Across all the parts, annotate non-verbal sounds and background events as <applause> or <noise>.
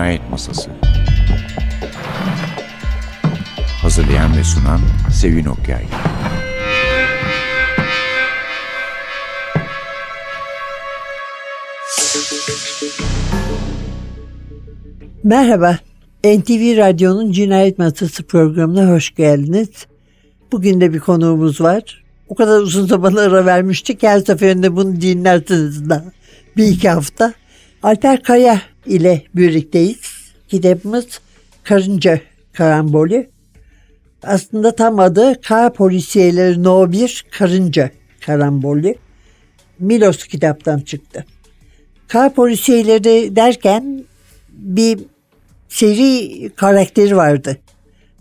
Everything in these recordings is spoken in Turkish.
Cinayet Masası Hazırlayan ve sunan Sevin Okyay Merhaba, NTV Radyo'nun Cinayet Masası programına hoş geldiniz. Bugün de bir konuğumuz var. O kadar uzun zaman ara vermiştik her seferinde bunu dinlersiniz daha. Bir iki hafta. Alper Kaya ile birlikteyiz. Kitabımız Karınca Karambolü. Aslında tam adı K Polisiyeleri No 1 Karınca Karambolü. Milos kitaptan çıktı. K Polisiyeleri derken bir seri karakteri vardı.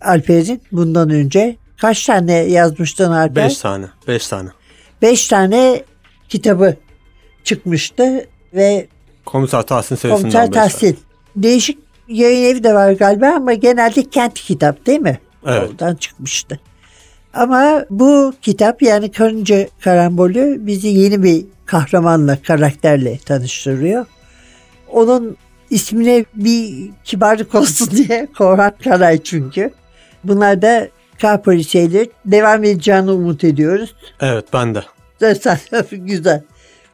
Alper'in bundan önce. Kaç tane yazmıştın Alper? Beş tane. Beş tane. Beş tane kitabı çıkmıştı ve Komiser Tahsin serisinden Komiser. Tahsin. Değişik yayın evi de var galiba ama genelde kent kitap değil mi? Evet. Oradan çıkmıştı. Ama bu kitap yani Karınca Karambolü bizi yeni bir kahramanla, karakterle tanıştırıyor. Onun ismine bir kibarlık olsun <laughs> diye Korhan Karay çünkü. Bunlar da K polisiyeleri devam edeceğini umut ediyoruz. Evet ben de. <laughs> Güzel.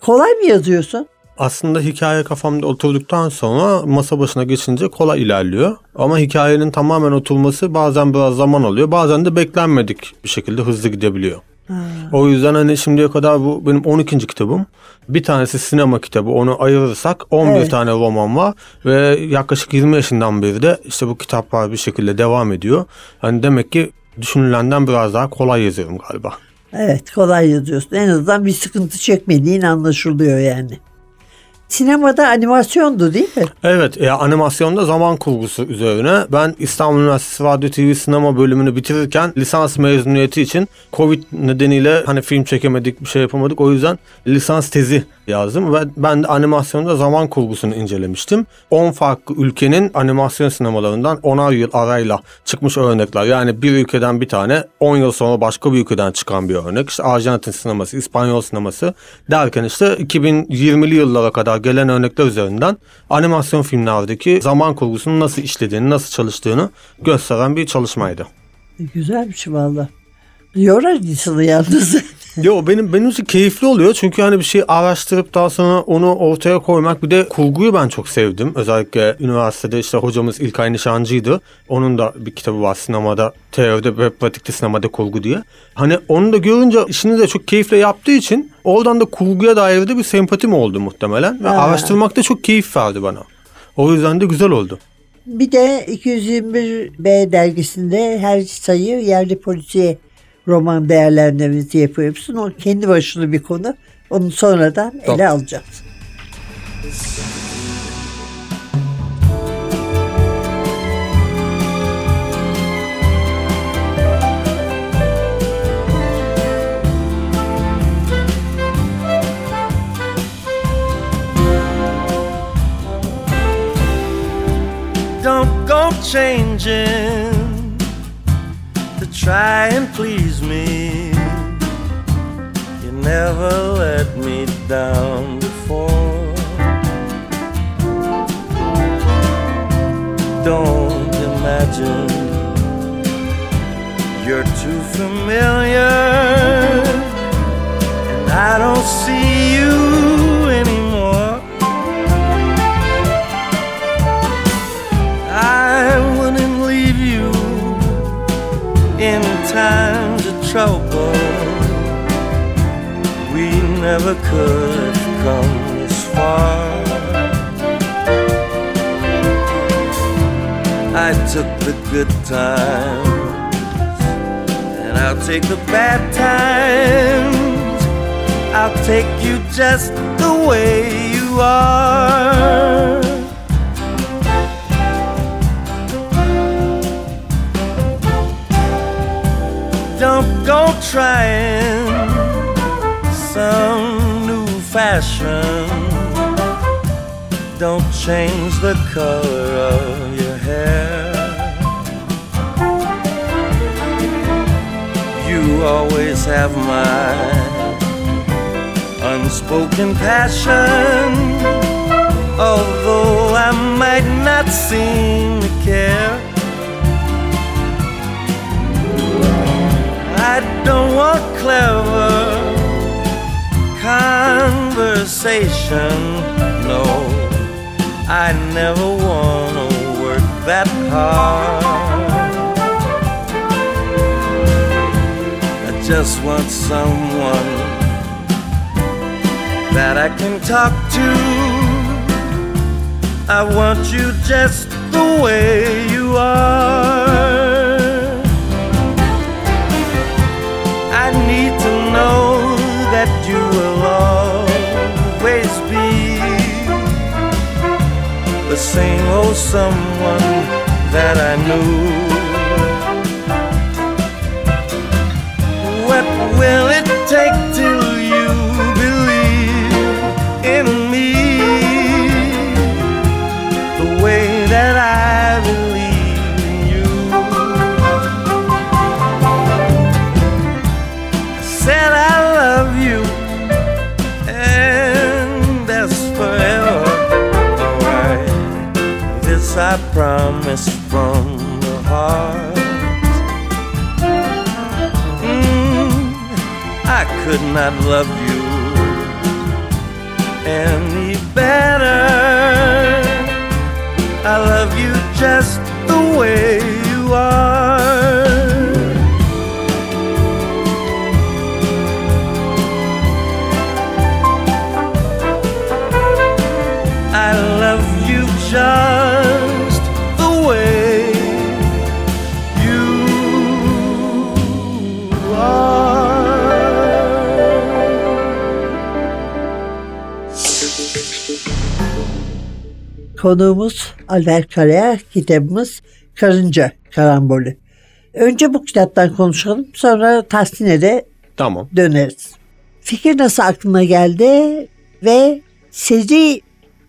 Kolay mı yazıyorsun? Aslında hikaye kafamda oturduktan sonra masa başına geçince kolay ilerliyor. Ama hikayenin tamamen oturması bazen biraz zaman alıyor. Bazen de beklenmedik bir şekilde hızlı gidebiliyor. O yüzden hani şimdiye kadar bu benim 12. kitabım. Bir tanesi sinema kitabı. Onu ayırırsak 11 Evet. tane roman var ve yaklaşık 20 yaşından beri de işte bu kitaplar bir şekilde devam ediyor. Hani demek ki düşünülenden biraz daha kolay yazıyorum galiba. Evet kolay yazıyorsun. En azından bir sıkıntı çekmediğin anlaşılıyor yani. Sinemada animasyondu değil mi? Evet, e, animasyonda zaman kurgusu üzerine. Ben İstanbul Üniversitesi Radyo TV sinema bölümünü bitirirken lisans mezuniyeti için Covid nedeniyle hani film çekemedik, bir şey yapamadık. O yüzden lisans tezi yazdım ve ben de animasyonda zaman kurgusunu incelemiştim. 10 farklı ülkenin animasyon sinemalarından 10'ar yıl arayla çıkmış örnekler. Yani bir ülkeden bir tane, 10 yıl sonra başka bir ülkeden çıkan bir örnek. İşte Arjantin sineması, İspanyol sineması derken işte 2020'li yıllara kadar gelen örnekler üzerinden animasyon filmlerdeki zaman kurgusunun nasıl işlediğini, nasıl çalıştığını gösteren bir çalışmaydı. Güzelmiş valla. Yorar insanı yalnız. <laughs> Yo benim benim için keyifli oluyor çünkü hani bir şey araştırıp daha sonra onu ortaya koymak bir de kurguyu ben çok sevdim. Özellikle üniversitede işte hocamız İlkay Nişancı'ydı. Onun da bir kitabı var sinemada teoride ve pratikte sinemada kurgu diye. Hani onu da görünce işini de çok keyifle yaptığı için oradan da kurguya dair de bir sempatim oldu muhtemelen. Ve Ha. araştırmak da çok keyif verdi bana. O yüzden de güzel oldu. bir de 221B dergisinde her sayı yerli polisiye roman değerlendirmesi yapıyorsun. O kendi başına bir konu. Onu sonradan ele Tamam. alacağız. Don't go changing try and please me. You never let me down before. Don't imagine you're too familiar, and I don't see you never could have come this far. I took the good times, and I'll take the bad times. I'll take you just the way you are. Don't go trying some new fashion. Don't change the color of your hair. You always have my unspoken passion. Although I'm might not seem to care. Conversation. No, I never want to work that hard. I just want someone that I can talk to. I want you just the way you are. I need to know that you will the same old someone that I knew. What will I've loved you. Konuğumuz Albert Karea, kitabımız Karınca Karambolü. Önce bu kitaptan konuşalım, sonra Tahsin'e de Tamam. döneriz. Fikir nasıl aklına geldi ve seri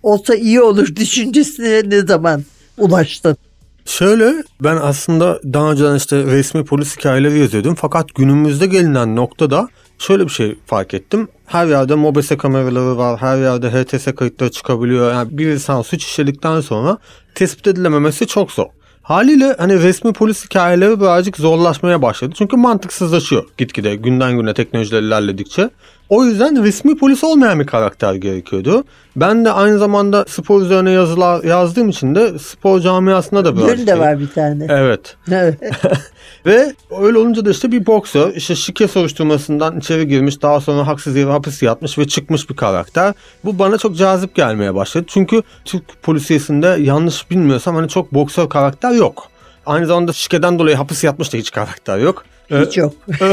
olsa iyi olur <laughs> düşüncesine ne zaman ulaştın? Şöyle ben aslında daha önceden işte resmi polis hikayeleri yazıyordum. Fakat günümüzde gelinen noktada şöyle bir şey fark ettim. Her yerde mobese kameraları var. Her yerde HTS kayıtları çıkabiliyor. Yani bir insan suç işledikten sonra tespit edilememesi çok zor. Haliyle hani resmi polis hikayeleri birazcık zorlaşmaya başladı. Çünkü mantıksızlaşıyor gitgide günden güne teknolojiler ilerledikçe. O yüzden resmi polis olmayan bir karakter gerekiyordu. Ben de aynı zamanda spor üzerine yazılar yazdığım için de spor camiasında da birazcık... Gönül de var bir tane. Evet. Evet. <laughs> Ve öyle olunca da işte bir boksör işte şike soruşturmasından içeri girmiş daha sonra haksız yere hapis yatmış ve çıkmış bir karakter. Bu bana çok cazip gelmeye başladı. Çünkü Türk polisiyesinde yanlış bilmiyorsam hani çok boksör karakter yok. Aynı zamanda şikeden dolayı hapis yatmış da hiç karakter yok. Hiç yok.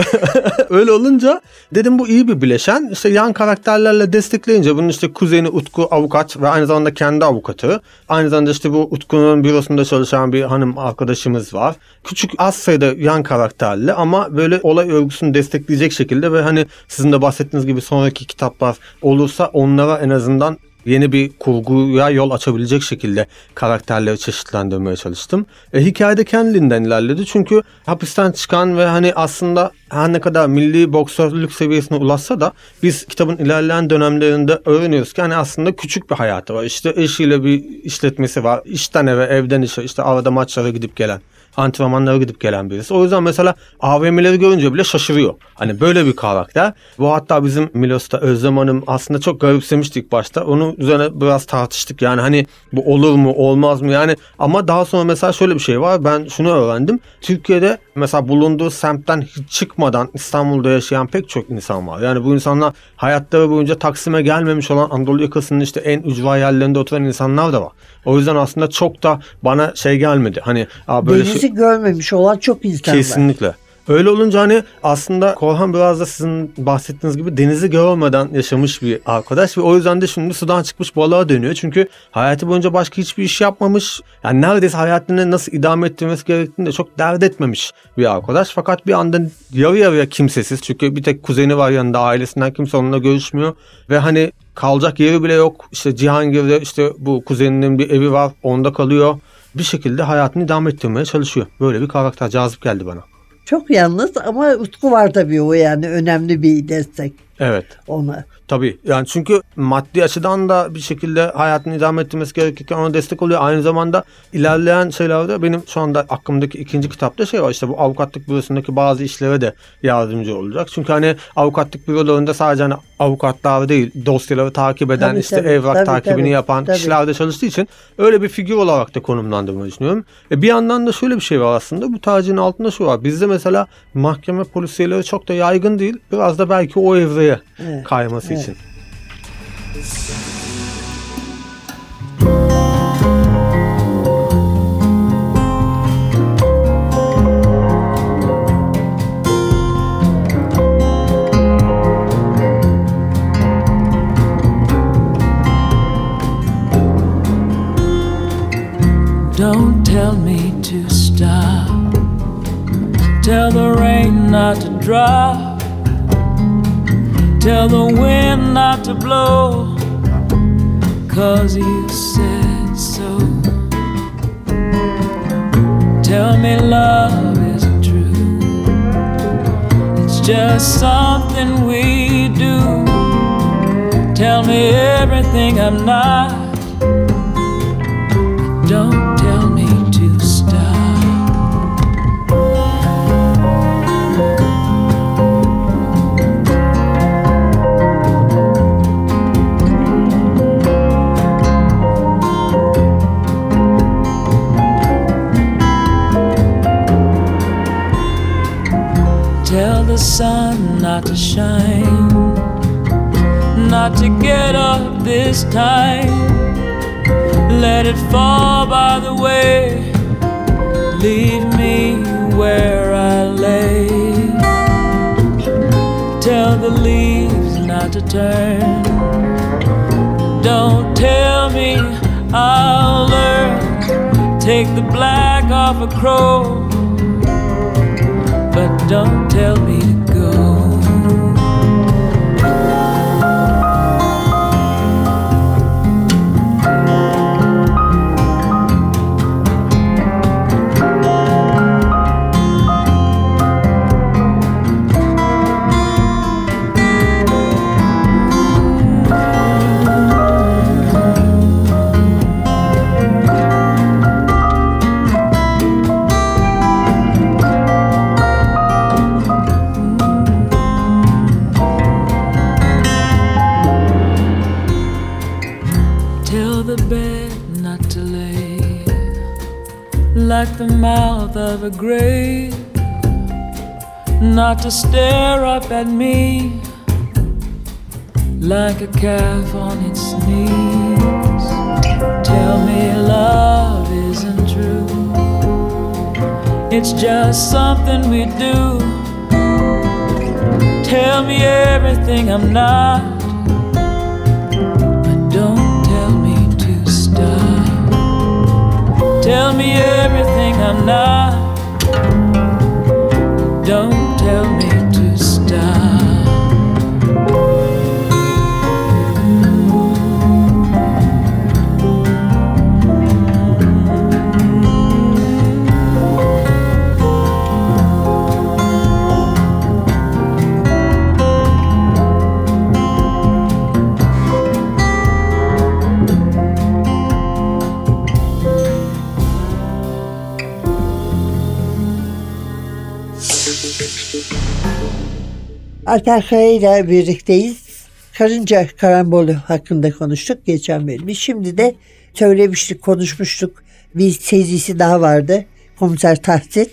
<laughs> Öyle olunca dedim bu iyi bir bileşen. İşte yan karakterlerle destekleyince bunun işte kuzeni Utku avukat ve aynı zamanda kendi avukatı. Aynı zamanda işte bu Utku'nun bürosunda çalışan bir hanım arkadaşımız var. Küçük az sayıda yan karakterli ama böyle olay örgüsünü destekleyecek şekilde ve hani sizin de bahsettiğiniz gibi sonraki kitaplar olursa onlara en azından yeni bir kurguya yol açabilecek şekilde karakterleri çeşitlendirmeye çalıştım. E, hikayede kendiliğinden ilerledi çünkü hapisten çıkan ve hani aslında her ne kadar milli boksörlük seviyesine ulaşsa da biz kitabın ilerleyen dönemlerinde öğreniyoruz ki hani aslında küçük bir hayatı var. İşte eşiyle bir işletmesi var. İşten eve, evden işe, işte arada maçlara gidip gelen antrenmanlara gidip gelen birisi. O yüzden mesela AVM'leri görünce bile şaşırıyor. Hani böyle bir karakter. Bu hatta bizim Milos'ta Özlem Hanım aslında çok garipsemiştik başta. Onun üzerine biraz tartıştık. Yani hani bu olur mu olmaz mı yani. Ama daha sonra mesela şöyle bir şey var. Ben şunu öğrendim. Türkiye'de mesela bulunduğu semtten hiç çıkmadan İstanbul'da yaşayan pek çok insan var. Yani bu insanlar hayatları boyunca Taksim'e gelmemiş olan Anadolu yakasının işte en ücra yerlerinde oturan insanlar da var. O yüzden aslında çok da bana şey gelmedi. Hani Aa, böyle Denizi şey... görmemiş olan çok insan var. Kesinlikle. Öyle olunca hani aslında Korhan biraz da sizin bahsettiğiniz gibi denizi görmeden yaşamış bir arkadaş ve o yüzden de şimdi sudan çıkmış balığa dönüyor. Çünkü hayatı boyunca başka hiçbir iş yapmamış. Yani neredeyse hayatını nasıl idame ettirmesi gerektiğini de çok dert etmemiş bir arkadaş. Fakat bir anda yarı yarıya kimsesiz. Çünkü bir tek kuzeni var yanında ailesinden kimse onunla görüşmüyor. Ve hani kalacak yeri bile yok. İşte Cihangir'de işte bu kuzeninin bir evi var onda kalıyor. Bir şekilde hayatını idame ettirmeye çalışıyor. Böyle bir karakter cazip geldi bana. Çok yalnız ama Utku var tabii o yani önemli bir destek. Evet. ona. Tabii yani çünkü maddi açıdan da bir şekilde hayatını idame ettirmesi gerekirken ona destek oluyor. Aynı zamanda ilerleyen şeylerde benim şu anda aklımdaki ikinci kitapta şey var işte bu avukatlık bürosundaki bazı işlere de yardımcı olacak. Çünkü hani avukatlık bürolarında sadece hani avukatlar değil dosyaları takip eden Tabii, işte tabii, evrak tabii, takibini tabii, yapan tabii. kişiler de çalıştığı için öyle bir figür olarak da konumlandırmayı düşünüyorum. E bir yandan da şöyle bir şey var aslında bu tacın altında şu var. Bizde mesela mahkeme polisiyeleri çok da yaygın değil. Biraz da belki o evreye Evet, kayması evet. için. Don't tell me to stop. Tell the rain not to drop. Tell the wind not to blow. Cause you said so. Tell me love isn't true. It's just something we do. Tell me everything I'm not. Don't tell not to shine, not to get up this time. Let it fall by the way. Leave me where I lay. Tell the leaves not to turn. Don't tell me I'll learn. Take the black off a crow. To stare up at me like a calf on its knees. Tell me love isn't true, it's just something we do. Tell me everything I'm not. But don't tell me to stop. Tell me everything I'm not. İle birlikteyiz. Karınca karambolu hakkında konuştuk geçen bölüm. Şimdi de söylemiştik, konuşmuştuk. Bir serisi daha vardı. Komiser Tahsin.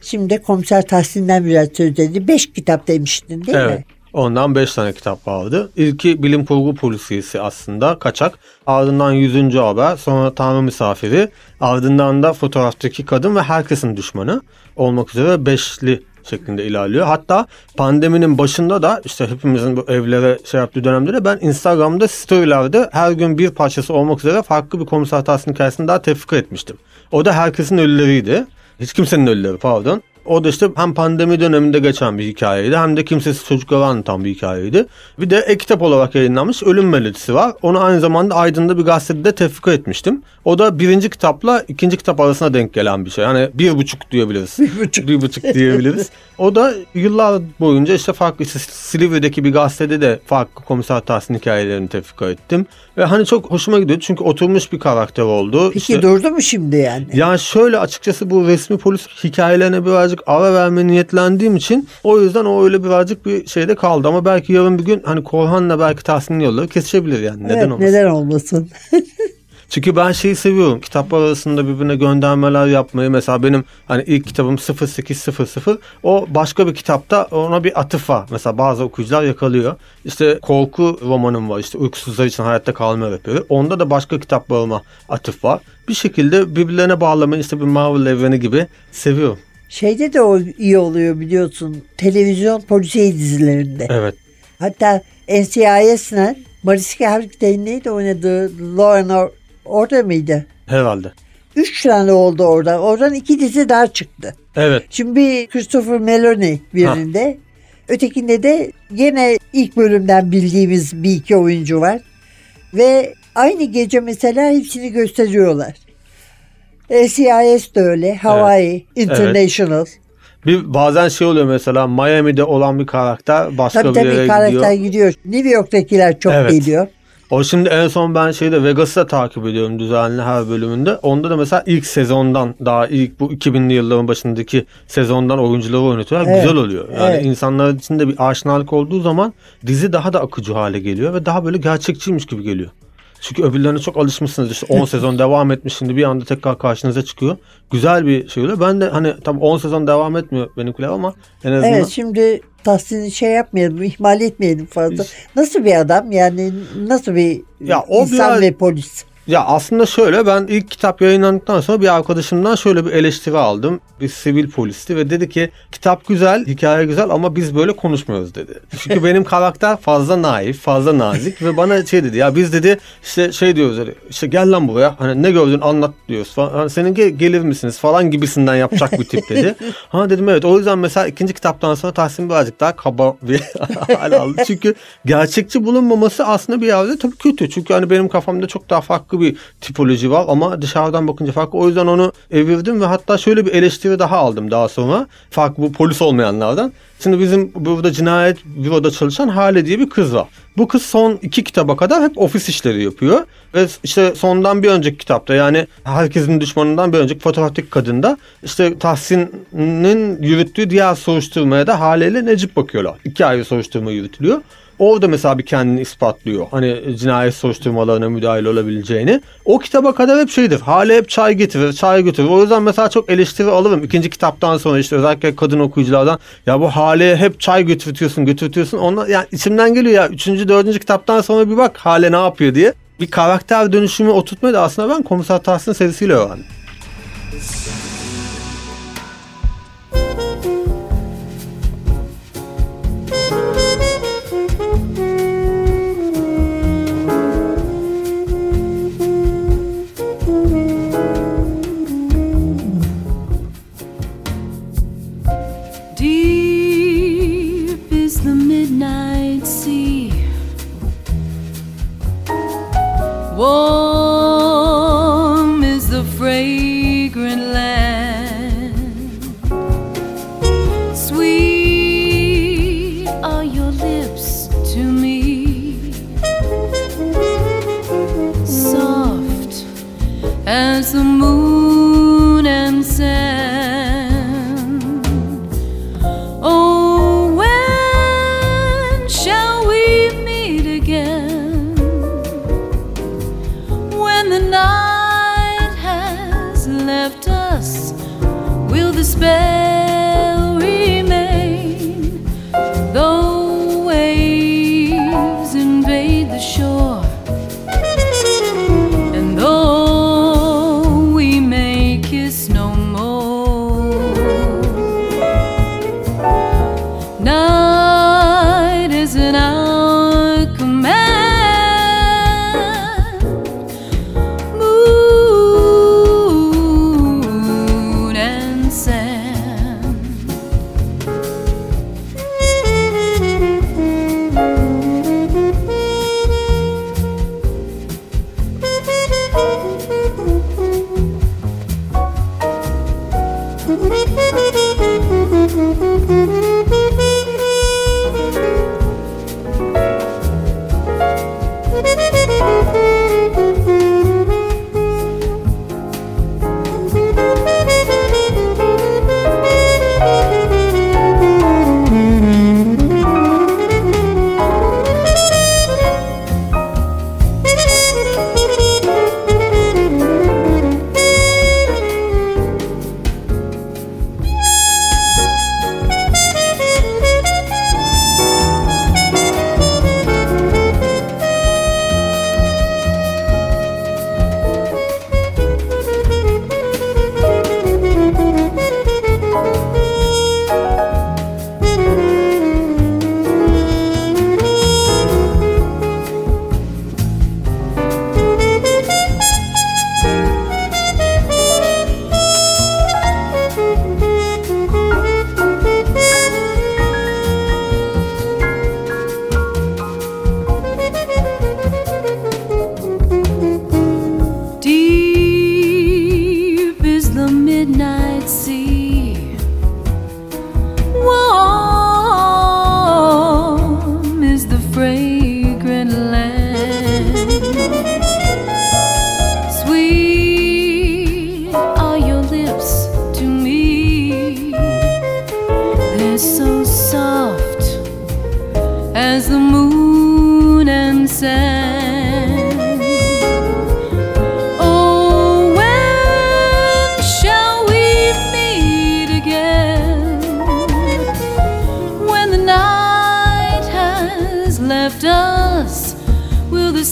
Şimdi de Komiser Tahsin'den biraz söz edildi. Beş kitap demiştin değil Evet. mi? Ondan 5 tane kitap vardı. İlki bilim kurgu polisiyesi aslında kaçak. Ardından 100. haber, sonra Tanrı misafiri, ardından da fotoğraftaki kadın ve herkesin düşmanı olmak üzere beşli şeklinde ilerliyor. Hatta pandeminin başında da işte hepimizin bu evlere şey yaptığı dönemde de ben Instagram'da storylerde her gün bir parçası olmak üzere farklı bir komiser Tahsin hikayesini daha tefrika etmiştim. O da herkesin ölüleriydi. Hiç kimsenin ölüleri pardon. O da işte hem pandemi döneminde geçen bir hikayeydi hem de kimsesiz çocukları anlatan bir hikayeydi. Bir de e-kitap olarak yayınlanmış Ölüm Melodisi var. Onu aynı zamanda Aydın'da bir gazetede tefrika etmiştim. O da birinci kitapla ikinci kitap arasına denk gelen bir şey. Hani bir buçuk diyebiliriz. <laughs> Bir buçuk. bir buçuk diyebiliriz. O da yıllar boyunca işte farklı işte Silivri'deki bir gazetede de farklı komiser Tahsin hikayelerini tefrika ettim. Ve hani çok hoşuma gidiyordu çünkü oturmuş bir karakter oldu. Peki İşte- durdu mu şimdi yani? ya şöyle açıkçası bu resmi polis hikayelerine birazcık ara vermeye niyetlendiğim için o yüzden o öyle birazcık bir şeyde kaldı ama belki yarın bir gün hani Korhan'la belki Tahsin'in yolları kesişebilir yani neden evet, olmasın. neden olmasın? <laughs> Çünkü ben şeyi seviyorum. Kitaplar arasında birbirine göndermeler yapmayı. Mesela benim hani ilk kitabım 0800 o başka bir kitapta ona bir atıf var. Mesela bazı okuyucular yakalıyor. İşte korku romanım var. İşte uykusuzlar için hayatta kalma rehberi. Onda da başka kitaplarıma atıf var. Bir şekilde birbirlerine bağlamayı işte bir Marvel evreni gibi seviyorum. Şeyde de o iyi oluyor biliyorsun. Televizyon polisiye dizilerinde. Evet. Hatta NCIS'le Mariska Hargitay'ın neydi oynadığı Law and Or- orada mıydı? Herhalde. Üç tane oldu orada. Oradan iki dizi daha çıktı. Evet. Şimdi bir Christopher Meloni birinde. Ötekinde de yine ilk bölümden bildiğimiz bir iki oyuncu var. Ve aynı gece mesela hepsini gösteriyorlar. SCIS de öyle. Hawaii International. Bir bazen şey oluyor mesela Miami'de olan bir karakter başka Tabii bir tabii yere karakter gidiyor. gidiyor. New York'takiler çok Evet. geliyor. O şimdi en son ben şeyde Vegas'ı da takip ediyorum düzenli her bölümünde. Onda da mesela ilk sezondan daha ilk bu 2000'li yılların başındaki sezondan oyuncuları oynatıyorlar. Evet. Güzel oluyor. Yani Evet. insanlar için de bir aşinalık olduğu zaman dizi daha da akıcı hale geliyor ve daha böyle gerçekçiymiş gibi geliyor. Çünkü öbürlerine çok alışmışsınız. İşte 10 <laughs> sezon devam etmiş şimdi bir anda tekrar karşınıza çıkıyor. Güzel bir şey oluyor. Ben de hani tabii 10 sezon devam etmiyor benimkiler ama en azından Evet şimdi Tahsin'i şey yapmayalım, ihmal etmeyelim fazla. Nasıl bir adam yani nasıl bir Ya o insan biraz- ve polis? Ya aslında şöyle ben ilk kitap yayınlandıktan sonra bir arkadaşımdan şöyle bir eleştiri aldım. Bir sivil polisti ve dedi ki kitap güzel, hikaye güzel ama biz böyle konuşmuyoruz dedi. Çünkü benim <laughs> karakter fazla naif, fazla nazik ve bana şey dedi ya biz dedi işte şey diyoruz dedi işte gel lan buraya hani ne gördün anlat diyoruz falan. Hani senin ge- gelir misiniz falan gibisinden yapacak bir tip dedi. <laughs> ha dedim evet o yüzden mesela ikinci kitaptan sonra Tahsin birazcık daha kaba bir <laughs> hal aldı. Çünkü gerçekçi bulunmaması aslında bir yerde tabii kötü. Çünkü hani benim kafamda çok daha farklı bir tipoloji var ama dışarıdan bakınca farklı. O yüzden onu evirdim ve hatta şöyle bir eleştiri daha aldım daha sonra. Farklı bu polis olmayanlardan. Şimdi bizim burada cinayet büroda çalışan Hale diye bir kız var. Bu kız son iki kitaba kadar hep ofis işleri yapıyor. Ve işte sondan bir önceki kitapta yani herkesin düşmanından bir önceki fotoğraftaki kadında işte Tahsin'in yürüttüğü diğer soruşturmaya da Hale ile Necip bakıyorlar. İki ayrı soruşturma yürütülüyor. Orada mesela bir kendini ispatlıyor. Hani cinayet soruşturmalarına müdahale olabileceğini. O kitaba kadar hep şeydir. Hale hep çay getirir, çay götürür. O yüzden mesela çok eleştiri alırım. İkinci kitaptan sonra işte özellikle kadın okuyuculardan ya bu Hale'ye hep çay götürtüyorsun, götürtüyorsun. Onlar yani içimden geliyor ya. Üçüncü, dördüncü kitaptan sonra bir bak Hale ne yapıyor diye. Bir karakter dönüşümü oturtmayı da aslında ben Komiser Tahsin serisiyle öğrendim. despair. Left us, will the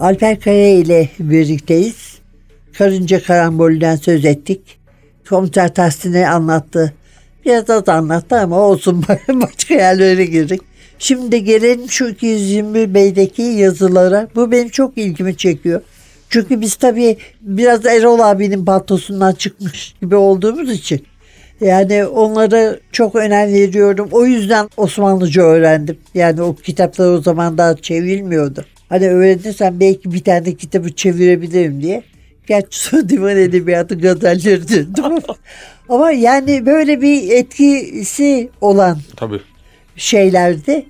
Alper Kaya ile birlikteyiz. Karınca karambolünden söz ettik. Komiser Tahsin'e anlattı. Biraz az anlattı ama olsun <laughs> başka yerlere girdik. Şimdi gelelim şu 221 Bey'deki yazılara. Bu benim çok ilgimi çekiyor. Çünkü biz tabii biraz Erol abinin paltosundan çıkmış gibi olduğumuz için yani onlara çok önem veriyorum. O yüzden Osmanlıca öğrendim. Yani o kitaplar o zaman daha çevrilmiyordu. Hani öğrenirsem belki bir tane kitabı çevirebilirim diye. Gerçi <laughs> son divan edebiyatı gazelleri döndüm. <laughs> Ama yani böyle bir etkisi olan Tabii. şeylerdi.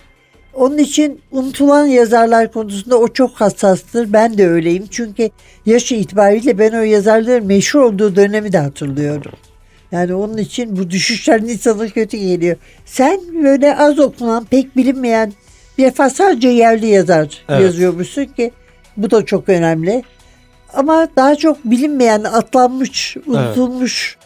Onun için unutulan yazarlar konusunda o çok hassastır. Ben de öyleyim. Çünkü yaşı itibariyle ben o yazarların meşhur olduğu dönemi de hatırlıyorum. Yani onun için bu düşüşler insana kötü geliyor. Sen böyle az okunan, pek bilinmeyen defa sadece yerli yazar Evet. yazıyormuşsun ki bu da çok önemli. Ama daha çok bilinmeyen, atlanmış, unutulmuş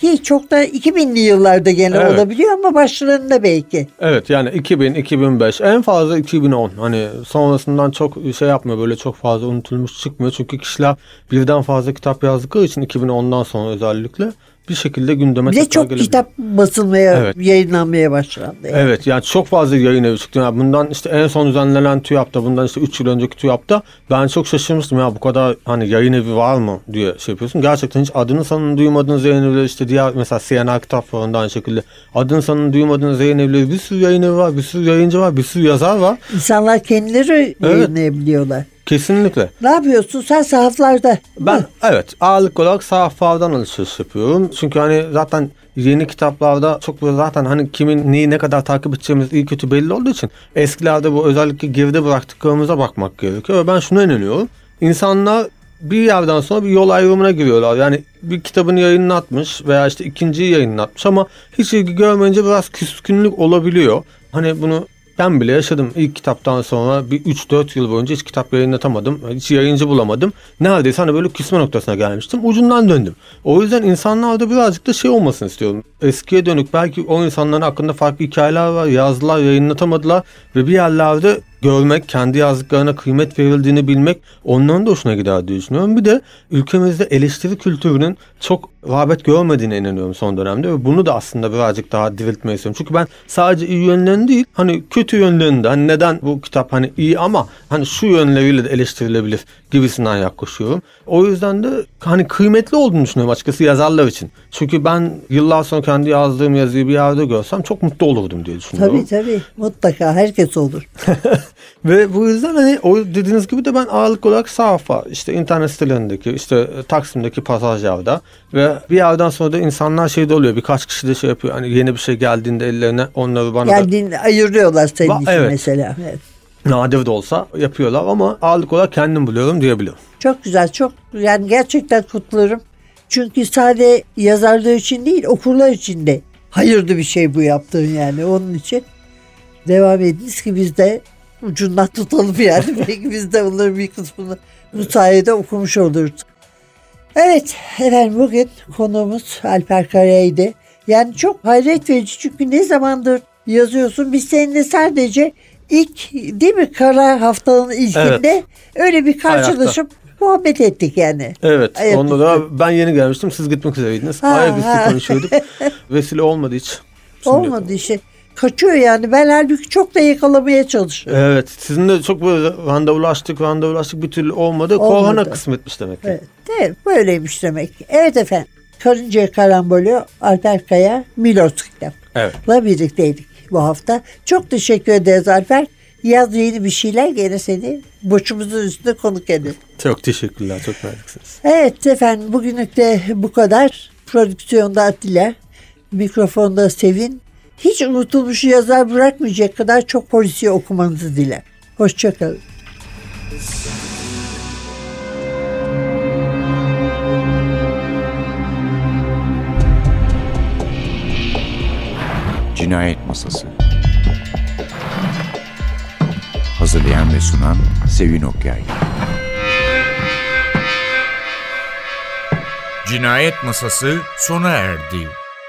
ki çok da 2000'li yıllarda gene Evet. olabiliyor ama başlarında belki. Evet yani 2000, 2005 en fazla 2010 hani sonrasından çok şey yapmıyor böyle çok fazla unutulmuş çıkmıyor. Çünkü kişiler birden fazla kitap yazdıkları için 2010'dan sonra özellikle bir şekilde gündeme tekrar çok gelebiliyor. kitap basılmaya, Evet. yayınlanmaya başlandı. yani. Evet yani çok fazla yayın evi çıktı. Yani bundan işte en son düzenlenen TÜYAP'ta bundan işte 3 yıl önceki TÜYAP'ta ben çok şaşırmıştım ya bu kadar hani yayın evi var mı diye şey yapıyorsun. Gerçekten hiç adını sanını duymadığınız yayın evleri işte diğer mesela CNR kitap fuarında aynı şekilde adını sanını duymadığınız yayın evleri bir sürü yayın evi var bir sürü yayıncı var bir sürü yazar var. İnsanlar kendileri yayınlayabiliyorlar. Kesinlikle. Ne yapıyorsun sen sahaflarda? Ben evet ağırlık olarak sahaflardan alışveriş yapıyorum. Çünkü hani zaten yeni kitaplarda çok böyle zaten hani kimin neyi ne kadar takip edeceğimiz iyi kötü belli olduğu için eskilerde bu özellikle geride bıraktıklarımıza bakmak gerekiyor. Ve ben şuna inanıyorum. İnsanlar bir yerden sonra bir yol ayrımına giriyorlar. Yani bir kitabını yayınlatmış veya işte ikinciyi yayınlatmış ama hiç ilgi görmeyince biraz küskünlük olabiliyor. Hani bunu ben bile yaşadım. İlk kitaptan sonra bir 3-4 yıl boyunca hiç kitap yayınlatamadım. Hiç yayıncı bulamadım. Neredeyse hani böyle küsme noktasına gelmiştim. Ucundan döndüm. O yüzden insanlarda birazcık da şey olmasını istiyorum. Eskiye dönük belki o insanların hakkında farklı hikayeler var. Yazdılar, yayınlatamadılar ve bir yerlerde görmek, kendi yazdıklarına kıymet verildiğini bilmek onların da hoşuna gider diye düşünüyorum. Bir de ülkemizde eleştiri kültürünün çok rağbet görmediğine inanıyorum son dönemde ve bunu da aslında birazcık daha diriltmeyi istiyorum. Çünkü ben sadece iyi yönlerini değil hani kötü yönlerini de hani neden bu kitap hani iyi ama hani şu yönleriyle de eleştirilebilir gibisinden yaklaşıyorum. O yüzden de hani kıymetli olduğunu düşünüyorum açıkçası yazarlar için. Çünkü ben yıllar sonra kendi yazdığım yazıyı bir yerde görsem çok mutlu olurdum diye düşünüyorum. Tabii tabii mutlaka herkes olur. <laughs> Ve bu yüzden hani o dediğiniz gibi de ben ağırlık olarak sahafa işte internet sitelerindeki işte e, Taksim'deki pasajlarda ve bir yerden sonra da insanlar şey de oluyor birkaç kişi de şey yapıyor hani yeni bir şey geldiğinde ellerine onları bana da Geldiğinde ayırıyorlar senin Va- için evet. mesela. Evet. nadir de olsa yapıyorlar ama ağırlık olarak kendim buluyorum diyebilirim. Çok güzel çok yani gerçekten kutlarım. Çünkü sade yazarlar için değil okurlar için de hayırlı bir şey bu yaptığın yani onun için. Devam ediniz ki biz de ucundan tutalım yani. <laughs> Belki biz de onların bir kısmını bu sayede okumuş oluruz. Evet efendim bugün konuğumuz Alper Karay'dı. Yani çok hayret verici çünkü ne zamandır yazıyorsun. Biz seninle sadece ilk değil mi kara haftanın ilkinde öyle bir karşılaşıp muhabbet ettik yani. Evet. Ayaküstü. Onda da ben yeni gelmiştim. Siz gitmek üzereydiniz. Ha, Ayaküstü ha. konuşuyorduk. <laughs> Vesile olmadı hiç. Şimdi- Olmadı işte. Kaçıyor yani. Ben halbuki çok da yakalamaya çalışıyorum. Evet. Sizin de çok böyle randevulaştık, randevulaştık bir türlü olmadı. Olmadı. Korhana kısmetmiş demek ki. Evet, evet, böyleymiş demek. Evet efendim. Karınca Karambolü, Alper Kaya, Milos Kitap. Evet. La birlikteydik bu hafta. Çok teşekkür ederiz Alper. Yaz yeni bir şeyler gene seni boşumuzun üstünde konuk edin. Çok teşekkürler. Çok naziksiniz. Evet efendim bugünlük de bu kadar. Prodüksiyonda Atilla, mikrofonda Sevin. Hiç unutulmuş yazar bırakmayacak kadar çok polisiye okumanızı diler. Hoşçakalın. Cinayet Masası Hazırlayan ve sunan Sevin Okyay Cinayet Masası sona erdi.